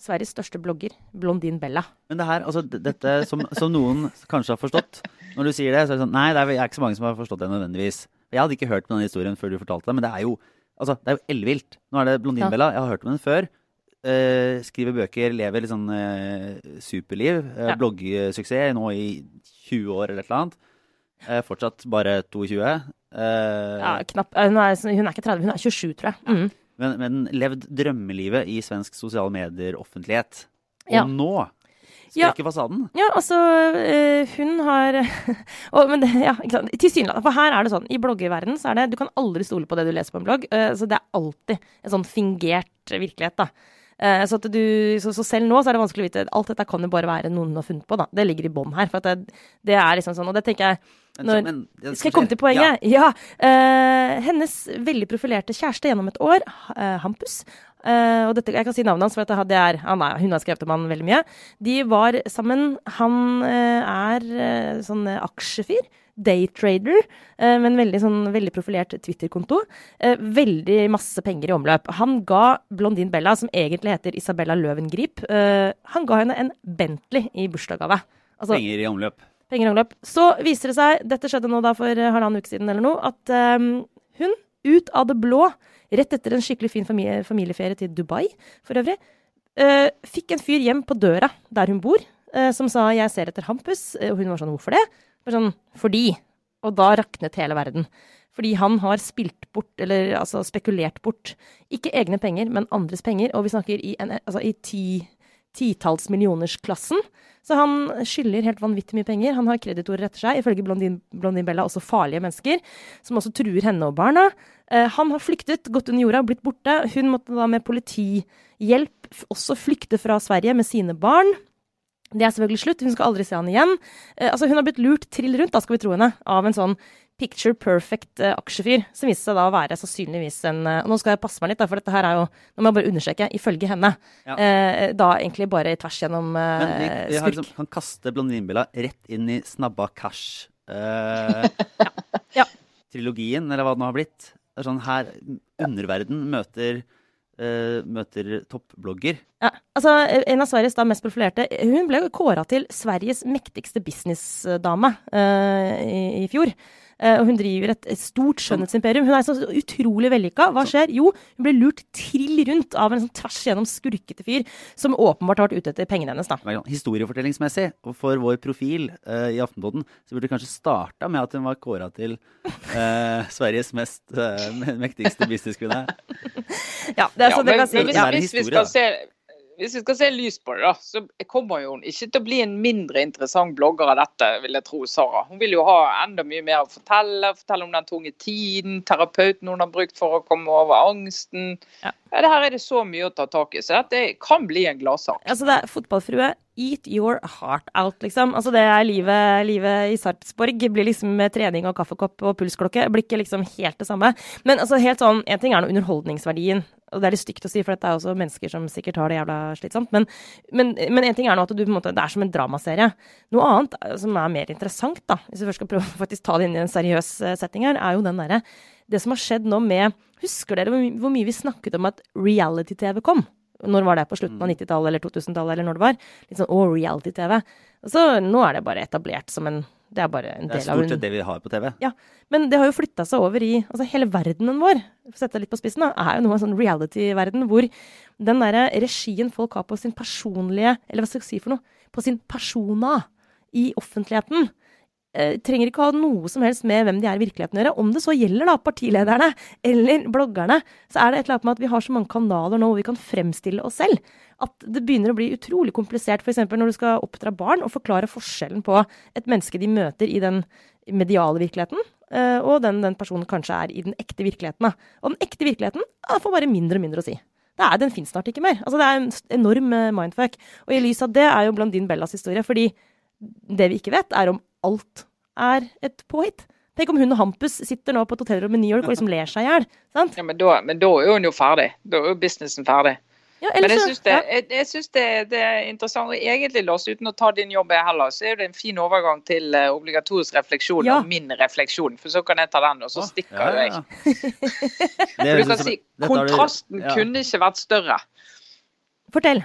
Sveriges største blogger, Blondin Bella. Men det her, altså dette som, som, noen kanskje har forstått Når du sier det, så er det sånn Nei, det er ikke så mange som har forstått det nødvendigvis. Jeg hadde ikke hørt på denne historien før du fortalte det, men det er jo altså, det er jo ellevilt. Nå er det Blondin ja. Bella. Jeg har hørt om den før. Uh, skriver bøker, lever litt sånn uh, superliv. Uh, ja. Bloggsuksess nå i 20 år eller et eller annet. fortsatt bare 22. ja, knapp. Hun er, hun er, ikke 30, hun er 27, tror jeg. Mm. Men, men, levd drømmelivet i svensk sosiale medier-offentlighet. Og ja. nå sprekker ja. fasaden. Ja, altså Hun har og, men det, ja, Tilsynelatende. For her er det sånn, i bloggerverdenen så er det Du kan aldri stole på det du leser på en blogg. så det er alltid en sånn fingert virkelighet, da. Eh, så, du, så, så, selv nå så er det vanskelig å vite Alt dette kan jo bare være noen har funnet på, da. Det ligger i bånn her. For det, det, er liksom sånn, og det tenker jeg når, men, men, Skal jeg komme til poenget? Ja. ja uh, hennes veldig profilerte kjæreste gjennom et år, uh, Hampus Uh, og dette, jeg kan si navnet hans, for det er, ah, nei, hun har skrevet om han veldig mye. De var sammen. Han er sånn aksjefyr daytrader eh, med en veldig, sånn, veldig profilert Twitter-konto. Eh, veldig masse penger i omløp. Han ga Blondin Bella, som egentlig heter Isabella Løvengrip, eh, han ga henne en Bentley i bursdagsgave. Altså, penger i omløp. Penger i omløp. Så viser det seg, dette skjedde nå da for halvannen uke siden eller noe, at hun, ut av det blå, rett etter en skikkelig fin familie, familieferie til Dubai for øvrig, fikk en fyr hjem på døra der hun bor, som sa 'jeg ser etter Hampus', og hun var sånn 'hvorfor det?' Bare sånn fordi. Og da raknet hele verden. Fordi han har spilt bort, eller altså spekulert bort, ikke egne penger, men andres penger. Og vi snakker i, en, altså i ti, titalls millioners-klassen. Så han skylder helt vanvittig mye penger. Han har kreditorer etter seg, ifølge Blondin, Blondin Bella også farlige mennesker, som også truer henne og barna. Eh, han har flyktet, gått under jorda, blitt borte. Hun måtte da med politihjelp også flykte fra Sverige med sine barn. Det er selvfølgelig slutt. Hun skal aldri se han igjen. Eh, altså, hun har blitt lurt trill rundt, da skal vi tro henne, av en sånn picture perfect eh, aksjefyr, som viste seg da å være sannsynligvis en eh, Nå skal jeg passe meg litt, da, for dette her er jo Nå må jeg bare understreke, ifølge henne. Ja. Eh, da egentlig bare tvers gjennom eh, Men har skurk. liksom, kan kaste Blondinebilla rett inn i Snabba Cash. eh, Ja. Trilogien, eller hva det nå har blitt. Det er sånn her underverden møter, eh, møter toppblogger. Ja, altså En av Sveriges da mest profilerte Hun ble kåra til Sveriges mektigste businessdame uh, i, i fjor. Eh, og hun driver et, et stort skjønnhetsimperium. Hun er så utrolig vellykka. Hva skjer? Jo, hun ble lurt trill rundt av en sånn tvers igjennom skurkete fyr som åpenbart har vært ute etter pengene hennes. da. Historiefortellingsmessig, og for vår profil uh, i Aftenpåten, så burde du kanskje starta med at hun var kåra til uh, Sveriges mest uh, mektigste businesskvinne. Ja, det er Ja, sånn det kan si. men hvis, Ja. er en hvis, vi skal se, hvis vi skal se lys på det, da, så kommer jo hun ikke til å bli en mindre interessant blogger av dette, vil jeg tro, Sara. Hun vil jo ha enda mye mer å fortelle. Fortelle om den tunge tiden, terapeuten hun har brukt for å komme over angsten. Ja. Ja, det her er det så mye å ta tak i, så dette kan bli en gladsak. Altså, det er fotballfrue. Eat your heart out, liksom. Altså, det er livet, livet i Sarpsborg. Blir liksom med trening og kaffekopp og pulsklokke. Blir ikke liksom helt det samme. Men altså, helt sånn, en ting er nå underholdningsverdien. Og det er litt stygt å si, for dette er også mennesker som sikkert har det jævla slitsomt. Men, men, men en ting er nå at du måte, det er som en dramaserie. Noe annet eh, som er mer interessant, da, hvis vi først skal prøve å ta det inn i en seriøs eh, setting her, er jo den derre Det som har skjedd nå med Husker dere hvor, my- hvor mye vi snakket om at reality-TV kom? Når var det? På slutten av 90-tallet eller 2000-tallet, eller når det var? Litt sånn å, reality-TV. Så nå er det bare etablert som en Det er bare en Det er stort sett det vi har på TV. ja, men det har jo flytta seg over i altså hele verdenen vår, for å sette det litt på spissen, da, er jo noe av en sånn reality-verden hvor den derre regien folk har på sin personlige Eller hva skal jeg si for noe? På sin persona i offentligheten. Eh, trenger ikke ha noe som helst med hvem de er i virkeligheten å gjøre. Om det så gjelder da partilederne eller bloggerne, så er det et eller annet med at vi har så mange kanaler nå hvor vi kan fremstille oss selv. At det begynner å bli utrolig komplisert, f.eks. når du skal oppdra barn, og forklare forskjellen på et menneske de møter i den mediale virkeligheten, eh, og den den personen kanskje er i den ekte virkeligheten. Og den ekte virkeligheten ja, får bare mindre og mindre å si. Det er, den fins snart ikke mer. Altså, det er en enorm eh, mindfuck. Og i lys av det er jo Blondin Bellas historie, fordi det vi ikke vet, er om alt er et påhitt. Tenk om hun og Hampus sitter nå på et hotellrom i New York og liksom ler seg i hjel. Ja, men, men da er hun jo ferdig. Da er jo businessen ferdig. Ja, Men jeg syns det, jeg, synes det, det er interessant. Og egentlig, Lars, uten å ta din jobb heller, så er det en fin overgang til eh, obligatorisk refleksjon Ja. og min refleksjon. For så kan jeg ta den, og så stikker Ja, jo ja, jeg. For du kan si, du- kontrasten kunne ikke vært større. Fortell.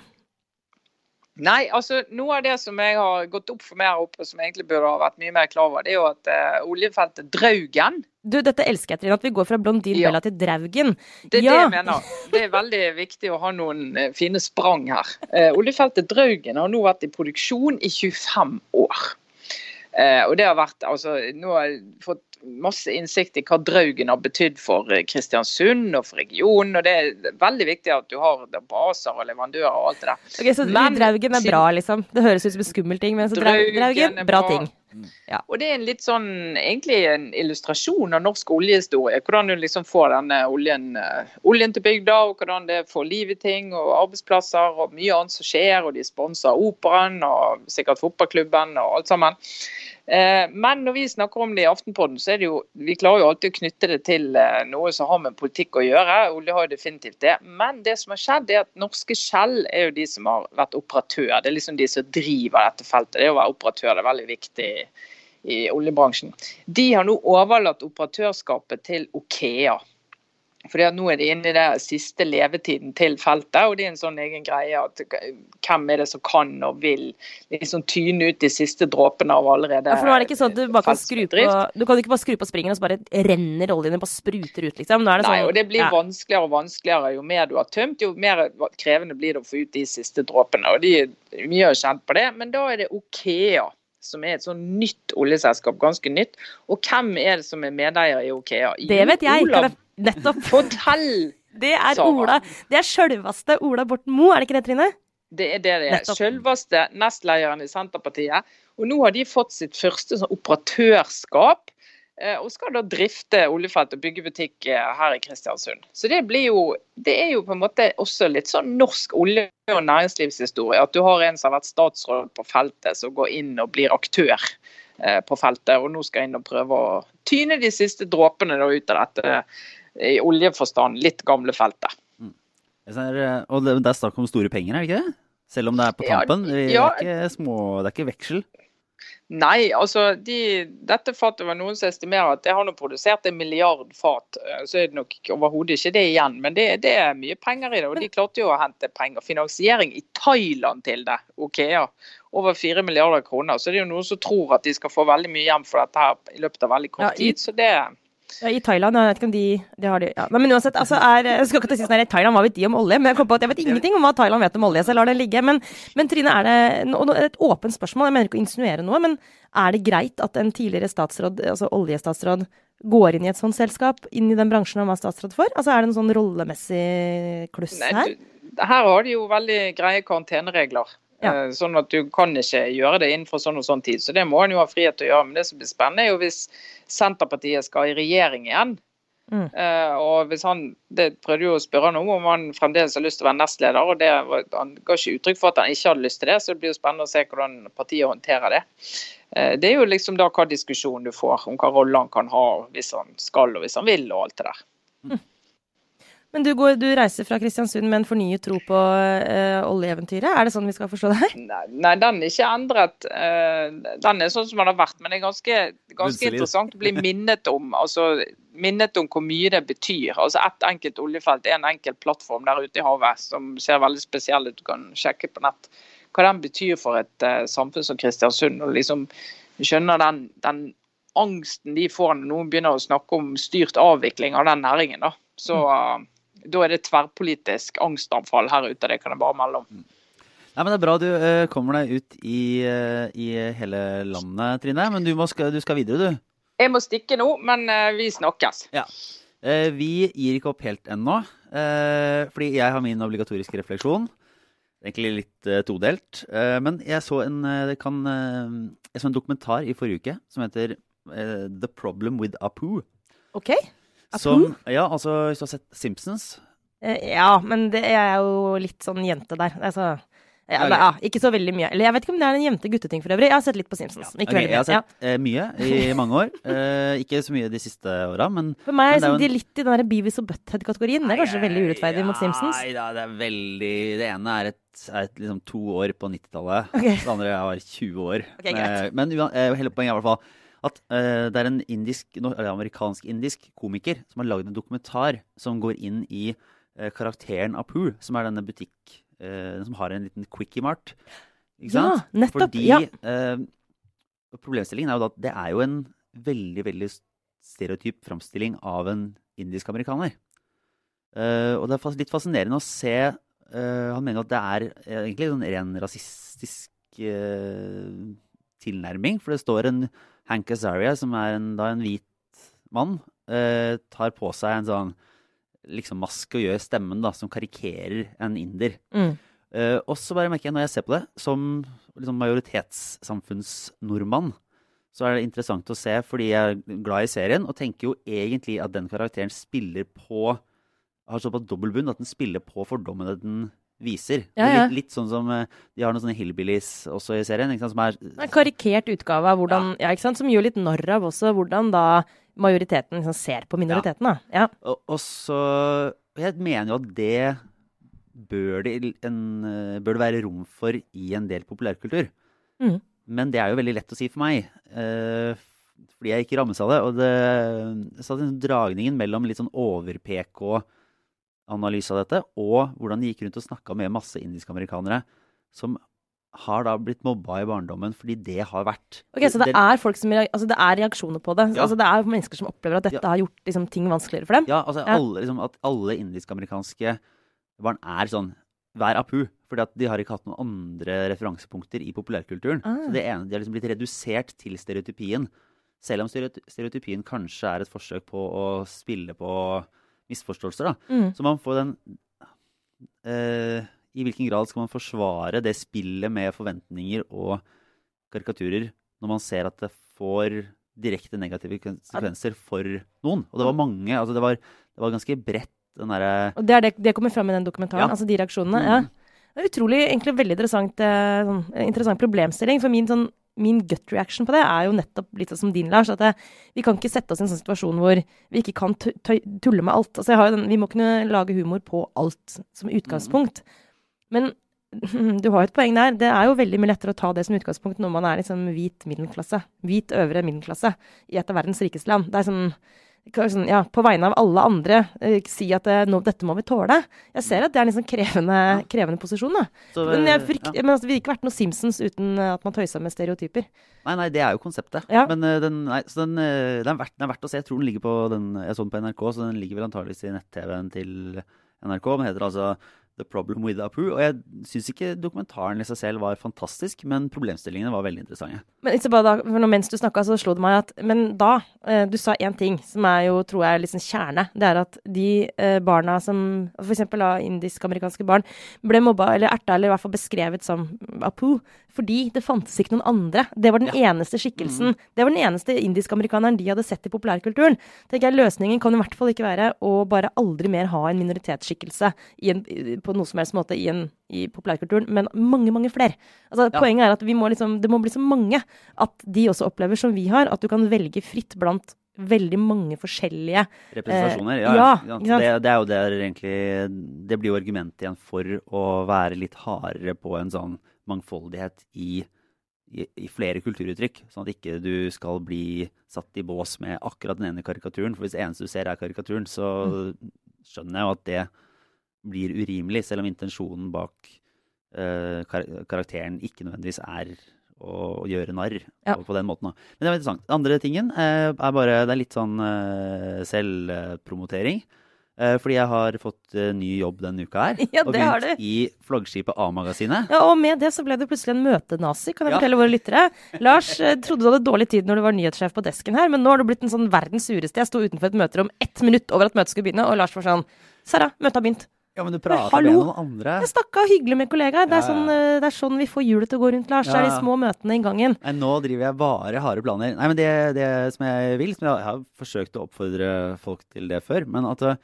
Nei, altså noe av det som jeg har gått opp for meg her oppe, som jeg egentlig burde ha vært mye mer klar over, det er jo at eh, oljefeltet Draugen Du, dette elsker jeg, Trine. At vi går fra Blondin Ja. Bella til Draugen. Det er Ja. det jeg mener. Det er veldig viktig å ha noen eh, fine sprang her. Eh, oljefeltet Draugen har nå vært i produksjon i 25 år. Eh, og det har vært, altså, Nå har jeg fått masse innsikt i hva Draugen har betydd for eh, Kristiansund og for regionen. og Det er veldig viktig at du har baser og leverandører og alt det der. Ok, Så Men Draugen er bra, liksom. Det høres ut som en skummel ting, men så Draugen, Draugen er bra bra. ting. Og det er en litt sånn, egentlig en illustrasjon av norsk oljehistorie. Hvordan du liksom får denne oljen, eh, oljen til bygda, og hvordan det får liv i ting, og arbeidsplasser og mye annet som skjer. Og de sponser operaen og sikkert fotballklubben og alt sammen. Eh, Men når vi snakker om det i Aftenpodden, så er det jo Vi klarer jo alltid å knytte det til eh, noe som har med politikk å gjøre. Olje har jo definitivt det. Men det som har skjedd, er at norske Shell er jo de som har vært operatør. Det er liksom de som driver dette feltet. Det å være operatør det er veldig viktig i oljebransjen. De har nå overlatt operatørskapet til Okea. Fordi at Nå er de inne i det siste levetiden til feltet, og det er en sånn egen greie at hvem er det som kan og vil liksom tyne ut de siste dråpene av allerede Ja, for nå er det ikke sånn at du bare kan skru på. Du kan ikke bare skru på springen, og så bare renner oljene bare spruter ut, liksom. Er Nei, sånn og det blir ja. vanskeligere og vanskeligere jo mer du har tømt, jo mer krevende blir det å få ut de siste dråpene. Og de, mye har kjent på det, men da er det Okea som er et sånn nytt oljeselskap, ganske nytt. Og hvem er det som er medeier i Okea? Det vet jeg. Olav, nettopp. fortell! Det er Sara. Ola. Det er sjølveste Ola Borten Moe, er det ikke det, Trine? Det er det det er. Sjølveste nestlederen i Senterpartiet. Og nå har de fått sitt første sånn operatørskap. eh, Og skal da drifte oljefelt og bygge butikk eh, her i Kristiansund. Så det blir jo Det er jo på en måte også litt sånn norsk olje- og næringslivshistorie. At du har en som har vært statsråd på feltet, som går inn og blir aktør. eh, på feltet. Og nå skal inn og prøve å tyne de siste dråpene ut av dette i oljeforstand litt gamle feltet. Og det, det er snakk om store penger, er det ikke det? Selv om det er på tampen? Ja, det, er ikke små, det er ikke veksel? Nei, altså de, dette fatet var noen som estimerer at det har nå produsert en milliard fat. eh, Så er det nok overhodet ikke det igjen, men det, det, er mye penger i det. Og de klarte jo å hente penger. Finansiering i Thailand til det, Okea. Over 4 milliarder kroner. Så det er jo noen som tror at de skal få veldig mye hjem for dette her i løpet av veldig kort Ja, i- tid. Så det Ja, I Thailand, jeg vet ikke om de, de har det ja. Nei, Men uansett, altså er, jeg skal ikke si sånn her, i Thailand, hva vet de om olje? Men jeg kom på at jeg vet ingenting om hva Thailand vet om olje, så jeg lar det ligge. Men, men Trine, er det et åpent spørsmål, jeg mener ikke å insinuere noe, men er det greit at en tidligere statsråd, altså oljestatsråd, går inn i et sånt selskap, inn i den bransjen han var statsråd for? Altså er det en sånn rollemessig kluss Nei, her? du, her har de jo veldig greie karanteneregler. Ja. Eh, Sånn at du kan ikke gjøre det innenfor sånn og sånn tid. Så det må en jo ha frihet til å gjøre. Men det som blir spennende, er jo hvis Senterpartiet skal i regjering igjen. Mm. Eh, og hvis han, Det prøvde jo å spørre han om, om han fremdeles har lyst til å være nestleder. og det Han ga ikke uttrykk for at han ikke hadde lyst til det, så det blir jo spennende å se hvordan partiet håndterer det. Eh, det er jo liksom da hva diskusjon du får om hva rolle han kan ha hvis han skal og hvis han vil og alt det der. Men du, går, du reiser fra Kristiansund med en fornyet tro på uh, oljeeventyret. Er det sånn vi skal forstå det her? Nei, nei, den er ikke endret. Uh, Den er sånn som den har vært. Men det er ganske, ganske interessant å bli minnet om altså, minnet om hvor mye det betyr. Altså Ett enkelt oljefelt er en enkel plattform der ute i havet som ser veldig spesiell ut. Du kan sjekke på nett hva den betyr for et uh, samfunn som Kristiansund. og liksom skjønner den, den angsten de får når noen begynner å snakke om styrt avvikling av den næringen. Da, så eh, da er det tverrpolitisk angstanfall her ute. Det kan jeg bare melde om. Nei, men Det er bra du eh, kommer deg ut i, eh, i hele landet, Trine. Men du, må, du skal videre, du. Jeg må stikke nå, men eh, vi snakkes. Ja. vi gir ikke opp helt ennå, eh, fordi jeg har min obligatoriske refleksjon. Egentlig litt todelt. Eh, men jeg så, en, kan, jeg så en dokumentar i forrige uke som heter The Problem with Apu. Ok. Som, ja, altså Hvis du har sett Simpsons Eh, ja, men det er jo litt sånn jente der. Altså, ja, Ok. ja, ikke så veldig mye. Eller jeg vet ikke om det er en jente-gutteting for øvrig. Jeg har sett litt på Simpsons. Ikke okay, veldig Jeg har sett eh, mye i mange år. Eh, ikke så mye de siste åra, men For meg Men det er jo de en- litt i den der Beavis og Butthead-kategorien. Det er kanskje veldig urettferdig mot Simpsons. Nei da, det er veldig Det ene er et, er et liksom to år på 90-tallet. Okay. Det andre er 20 år. Okay, Men uan- eh, hele poenget er i hvert fall at uh, det er en indisk, amerikansk-indisk komiker som har lagd en dokumentar som går inn i uh, karakteren Apu, som er denne butikk uh, som har en liten quickie mart. Ikke Ja, sant? nettopp. Fordi Ja. problemstillingen er jo at det er jo en veldig, veldig stereotyp framstilling av en indisk amerikaner. Og det er litt fascinerende å se Han mener at det er egentlig en ren rasistisk tilnærming. For det står en Hank Azaria, som er en, da en hvit mann, eh, tar på seg en sånn liksom maske og gjør stemmen da, som karikerer en inder. Mm. Eh, og så bare merker jeg når jeg ser på det, som liksom majoritetssamfunnsnordmann, så er det interessant å se, fordi jeg er glad i serien, og tenker jo egentlig at den karakteren spiller på Har såpass dobbeltbunn at den spiller på fordommene den viser. Ja, ja. Litt, litt sånn som eh, De har noen sånne hillbillies også i serien, ikke sant, som er En karikert utgave av hvordan ja. ikke sant? Som gjør litt narr av også hvordan da majoriteten liksom ser på minoriteten. Da. Ja. Og, og så Jeg mener jo at det bør det, en, eh, bør det være rom for i en del populærkultur. Mm. Men det er jo veldig lett å si for meg. Uh, fordi jeg ikke rammes av det. Og det så den dragningen mellom litt sånn over-PK-analyse av dette, og hvordan de gikk rundt og snakka med masse indiske amerikanere som har da blitt mobba i barndommen fordi det har vært Ok, Så det er folk som altså det er reaksjoner på det? Ja. Altså Det er mennesker som opplever at dette Ja. har gjort liksom, ting vanskeligere for dem? Ja, altså Ja. Alle, liksom, at alle indisk-amerikanske barn er sånn Vær apu. Fordi at de har ikke hatt noen andre referansepunkter i populærkulturen. Ah. Så det ene, De har liksom blitt redusert til stereotypien. Selv om stereotypien kanskje er et forsøk på å spille på misforståelser. da. Mm. Så man får den eh, I hvilken grad skal man forsvare det spillet med forventninger og karikaturer når man ser at det får direkte negative konsekvenser for noen? Og det var mange. altså Det var, det var ganske bredt, den derre Og det, er det, det kommer fram i den dokumentaren? Ja. Altså de reaksjonene? Mm. Ja. Det er utrolig, egentlig veldig interessant, eh, sånn, interessant problemstilling. For min sånn min gut reaction på det er jo nettopp litt sånn som din, Lars. At det, vi kan ikke sette oss i en sånn situasjon hvor vi ikke kan tulle med alt. Altså, den, vi må kunne lage humor på alt som utgangspunkt. Men du har jo et poeng der. Det er jo veldig mye lettere å ta det som utgangspunkt når man er liksom hvit middelklasse. Hvit øvre middelklasse i et av verdens rikeste land. Det er sånn sånn, ja, på vegne av alle andre eh, si at eh, nå, dette må vi tåle. Jeg ser at det er en liksom krevende, krevende posisjon. Så, men, jeg, frykt, ja. men altså, det ville ikke vært noe Simpsons uten eh, at man tøysa med stereotyper. Nei, nei, det er jo konseptet. Ja. Men uh, den, nei, så den, den, er verdt, den, er verdt, å se. Jeg tror den ligger på den, jeg så den på NRK, så den ligger vel antageligvis i nett-TV-en til NRK. Men heter altså The Problem with Apu. Og jeg syns ikke dokumentaren i seg selv var fantastisk, men problemstillingene var veldig interessante. Men da, for Mens du snakka, så slo det meg at Men da eh, Du sa én ting som er jo, tror jeg, liksom kjerne. Det er at de eh, barna som F.eks. indisk-amerikanske barn ble mobba eller erta, eller i hvert fall beskrevet som Apu, fordi det fantes ikke noen andre. Det var den ja. eneste skikkelsen. Mm. Det var den eneste indisk-amerikaneren de hadde sett i populærkulturen. Tenker jeg Løsningen kan i hvert fall ikke være å bare aldri mer ha en minoritetsskikkelse en, på noe som helst måte i, en, i populærkulturen, men mange, mange flere. Altså, ja. Poenget er at må liksom, det må bli så mange at de også opplever som vi har, at du kan velge fritt blant veldig mange forskjellige Representasjoner, eh, ja. ja det, det, er jo der egentlig Det blir jo argumentet igjen for å være litt hardere på en sånn mangfoldighet i, i, i, flere kulturuttrykk. Sånn at ikke du skal bli satt i bås med akkurat den ene karikaturen. For hvis det eneste du ser er karikaturen, så mm. skjønner jeg jo at det blir urimelig, selv om intensjonen bak uh, kar karakteren ikke nødvendigvis er å, å gjøre narr ja. på, på, den måten. Men det var interessant. Den andre tingen uh, er bare Det er litt sånn uh, selvpromotering. Eh, fordi jeg har fått uh, ny jobb denne uka her. Ja, og begynt i flaggskipet A-magasinet. Ja, Og med det så ble du plutselig en møtenazi, kan jeg ja. fortelle våre lyttere. Lars uh, trodde du hadde dårlig tid når du var nyhetssjef på desken her, men nå har du blitt en sånn verdens sureste. Jeg sto utenfor et møterom ett minutt over at møtet skulle begynne, og Lars var sånn Sara, møtet har begynt. Ja, men du prater med noen andre. Jeg snakka hyggelig med kollegaer. Det, er sånn, det er sånn vi får hjulet til å gå rundt, Lars. Det er de små møtene i gangen. Nei, nå driver jeg bare harde planer. Nei, men det, det som jeg vil, som jeg, jeg har forsøkt å oppfordre folk til det før, men at Eh,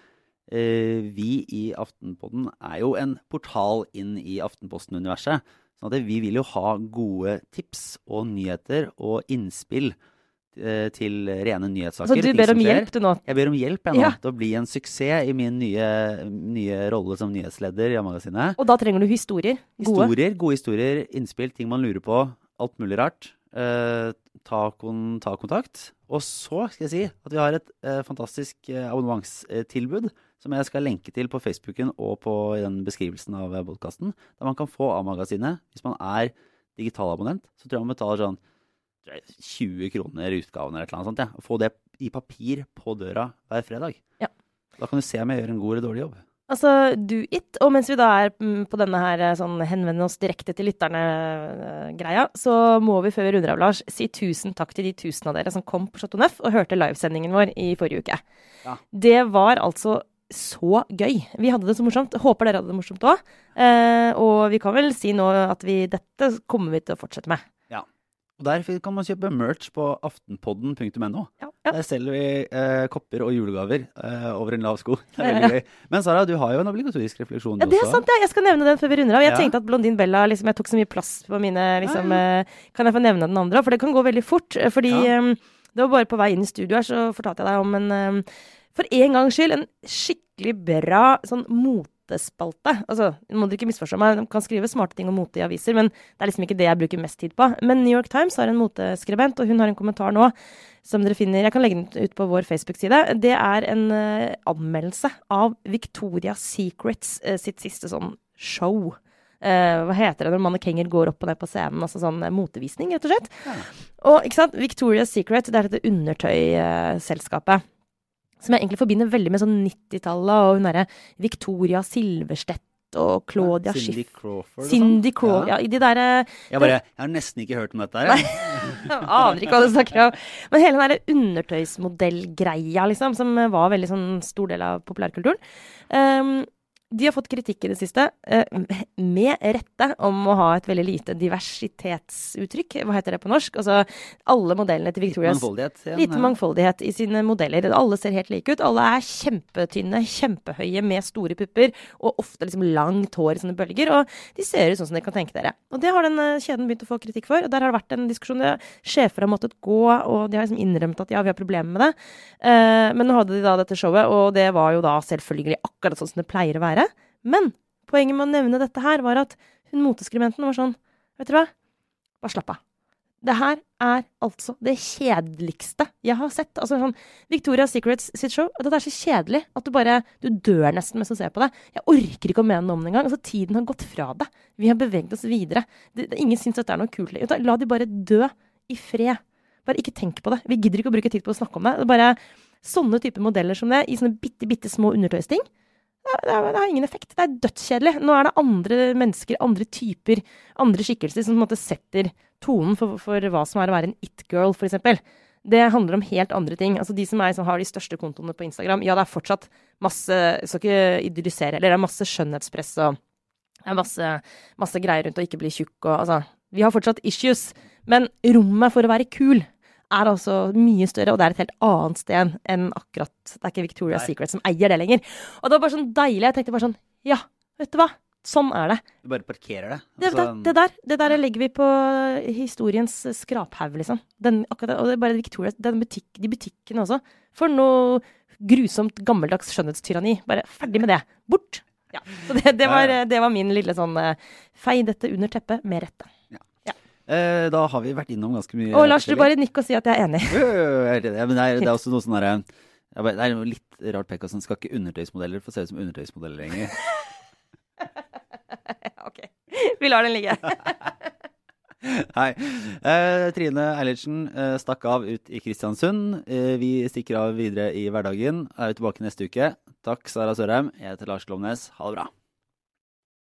vi i Aftenpodden er jo en portal inn i Aftenposten-universet. Sånn at vi vil jo ha gode tips og nyheter og innspill eh, til rene nyhetssaker. Så du ber om hjelp du nå? Jeg ber om hjelp jeg nå, ja. til å bli en suksess i min nye, nye rolle som nyhetsleder i magasinet. Og da trenger du historier? Gode? Historier, gode historier, innspill, ting man lurer på. Alt mulig rart. Eh, ta, kon, ta, kontakt. Og så skal jeg si at vi har et eh, fantastisk eh, abonnementstilbud som jeg skal lenke til på Facebooken og på den beskrivelsen av podkasten, der man kan få A-magasinet. Hvis man er digitalabonnent, så tror jeg man betaler sånn 20 kroner utgaven eller et eller annet sånt. Ja. Og få det i papir på døra hver fredag. Ja. Da kan du se om jeg gjør en god eller dårlig jobb. Altså, do it. Og mens vi da er mm, på denne her eh, sånn henvende oss direkte til lytterne-greia, eh, så må vi før vi runder av, Lars, si tusen takk til de tusen av dere som kom på Chateau Neuf og hørte livesendingen vår i forrige uke. Ja. Det var altså så gøy. Vi hadde det så morsomt. Håper dere hadde det morsomt òg. Eh, og vi kan vel si nå at vi, dette kommer vi til å fortsette med. Ja. Og der kan man kjøpe merch på aftenpodden.no. Ja, ja. Der selger vi eh, kopper og julegaver eh, over en lav sko. Det er veldig gøy. Men Sara, du har jo en obligatorisk refleksjon. Ja, det er sant. Ja. Jeg skal nevne den før vi runder av. Jeg tenkte at Blondin Bella liksom, Jeg tok så mye plass på mine liksom, eh, Kan jeg få nevne den andre? For det kan gå veldig fort. Eh, fordi eh, det var bare på vei inn i studio her, så fortalte jeg deg om en for en gangs skyld en skikkelig bra sånn motespalte. Altså, må dere ikke misforstå meg, de kan skrive smarte ting om mote i aviser, men det er liksom ikke det jeg bruker mest tid på. Men New York Times har en moteskribent, og hun har en kommentar nå som dere finner Jeg kan legge den ut på vår Facebook-side. Det er en uh, anmeldelse av Victoria Secrets uh, sitt siste sånn show. Uh, hva heter det når mannekenger går opp og ned på scenen? Altså sånn motevisning, rett og slett. Ja. Og ikke sant, Victoria's Secret, det er dette undertøyselskapet som jeg egentlig forbinder veldig med sånn 90-tallet, og hun derre Victoria Silverstedt og Claudia Schiff. Cindy Crawford Cindy Crawford, ja. ja. de der, jeg, bare, jeg har nesten ikke hørt om dette her. Jeg aner ikke hva du snakker om. Men hele den der undertøysmodellgreia, liksom, som var veldig sånn stor del av populærkulturen. Um, de har fått kritikk i det siste, eh, med rette, om å ha et veldig lite diversitetsuttrykk. Hva heter det på norsk? Altså alle modellene til Victorias Mangfoldighet. Ja, Lite ja. mangfoldighet i sine modeller. Alle ser helt like ut. Alle er kjempetynne, kjempehøye med store pupper og ofte liksom langt hår i sånne bølger. Og de ser ut sånn som dere kan tenke dere. Og det har den eh, kjeden begynt å få kritikk for. Og der har det vært en diskusjon. der Sjefer har måttet gå, og de har liksom innrømt at ja, vi har problemer med det. Eh, men nå hadde de da dette showet, og det var jo da selvfølgelig akkurat sånn som det pleier å være. Men poenget med å nevne dette her var at hun moteskribenten var sånn Vet dere hva? Bare slapp av. Det her er altså det kjedeligste jeg har sett. Altså sånn Victoria Secrets sitt show. Det er så kjedelig at du bare Du dør nesten mens du ser på det. Jeg orker ikke å mene noe om det engang. Altså, tiden har gått fra det. Vi har beveget oss videre. Det, det, ingen syns dette er noe kult lenger. La de bare dø i fred. Bare ikke tenk på det. Vi gidder ikke å bruke tid på å snakke om det. det er bare Sånne typer modeller som det, i sånne bitte, bitte små undertøysting, det, har ingen effekt. Det er dødskjedelig. Nå er det andre mennesker, andre typer, andre skikkelser som på en måte setter tonen for, for hva som er å være en it-girl, f.eks. Det handler om helt andre ting. Altså De som, er, som har de største kontoene på Instagram, ja, det er fortsatt masse skal ikke idyllisere, eller det er masse skjønnhetspress og det er masse, masse greier rundt å ikke bli tjukk og altså Vi har fortsatt issues. Men rommet for å være kul er altså mye større, og det er et helt annet sted enn akkurat Det er ikke Victoria's Nei. Secret som eier det lenger. Og det var bare sånn deilig. Jeg tenkte bare sånn Ja, vet du hva? Sånn er det. Du bare parkerer det. Altså, det, det, der, det der legger vi på historiens skraphaug, liksom. Den, akkurat, det- og det er bare Victoria, den butikk, de butikkene også. For noe grusomt gammeldags skjønnhetstyranni. Bare ferdig med det. Bort! Ja. Så det, det, var, det var min lille sånn eh, Fei dette under teppet med rette. Eh, da har vi vært innom ganske mye. Og Lars, du bare nikk og si at jeg er enig. Jo, jo, jo, jeg enig. Ja, men det er, det er også noe sånn derre Det er noe litt rart pek, sånn, skal ikke undertøysmodeller få se ut som undertøysmodeller lenger? ok. Vi lar den ligge. Hei. Eh, Trine Eilertsen eh, stakk av ut i Kristiansund. Eh, vi stikker av videre i hverdagen. Er jo tilbake neste uke. Takk, Sara Sørheim. Jeg heter Lars Glomnes. Ha det bra.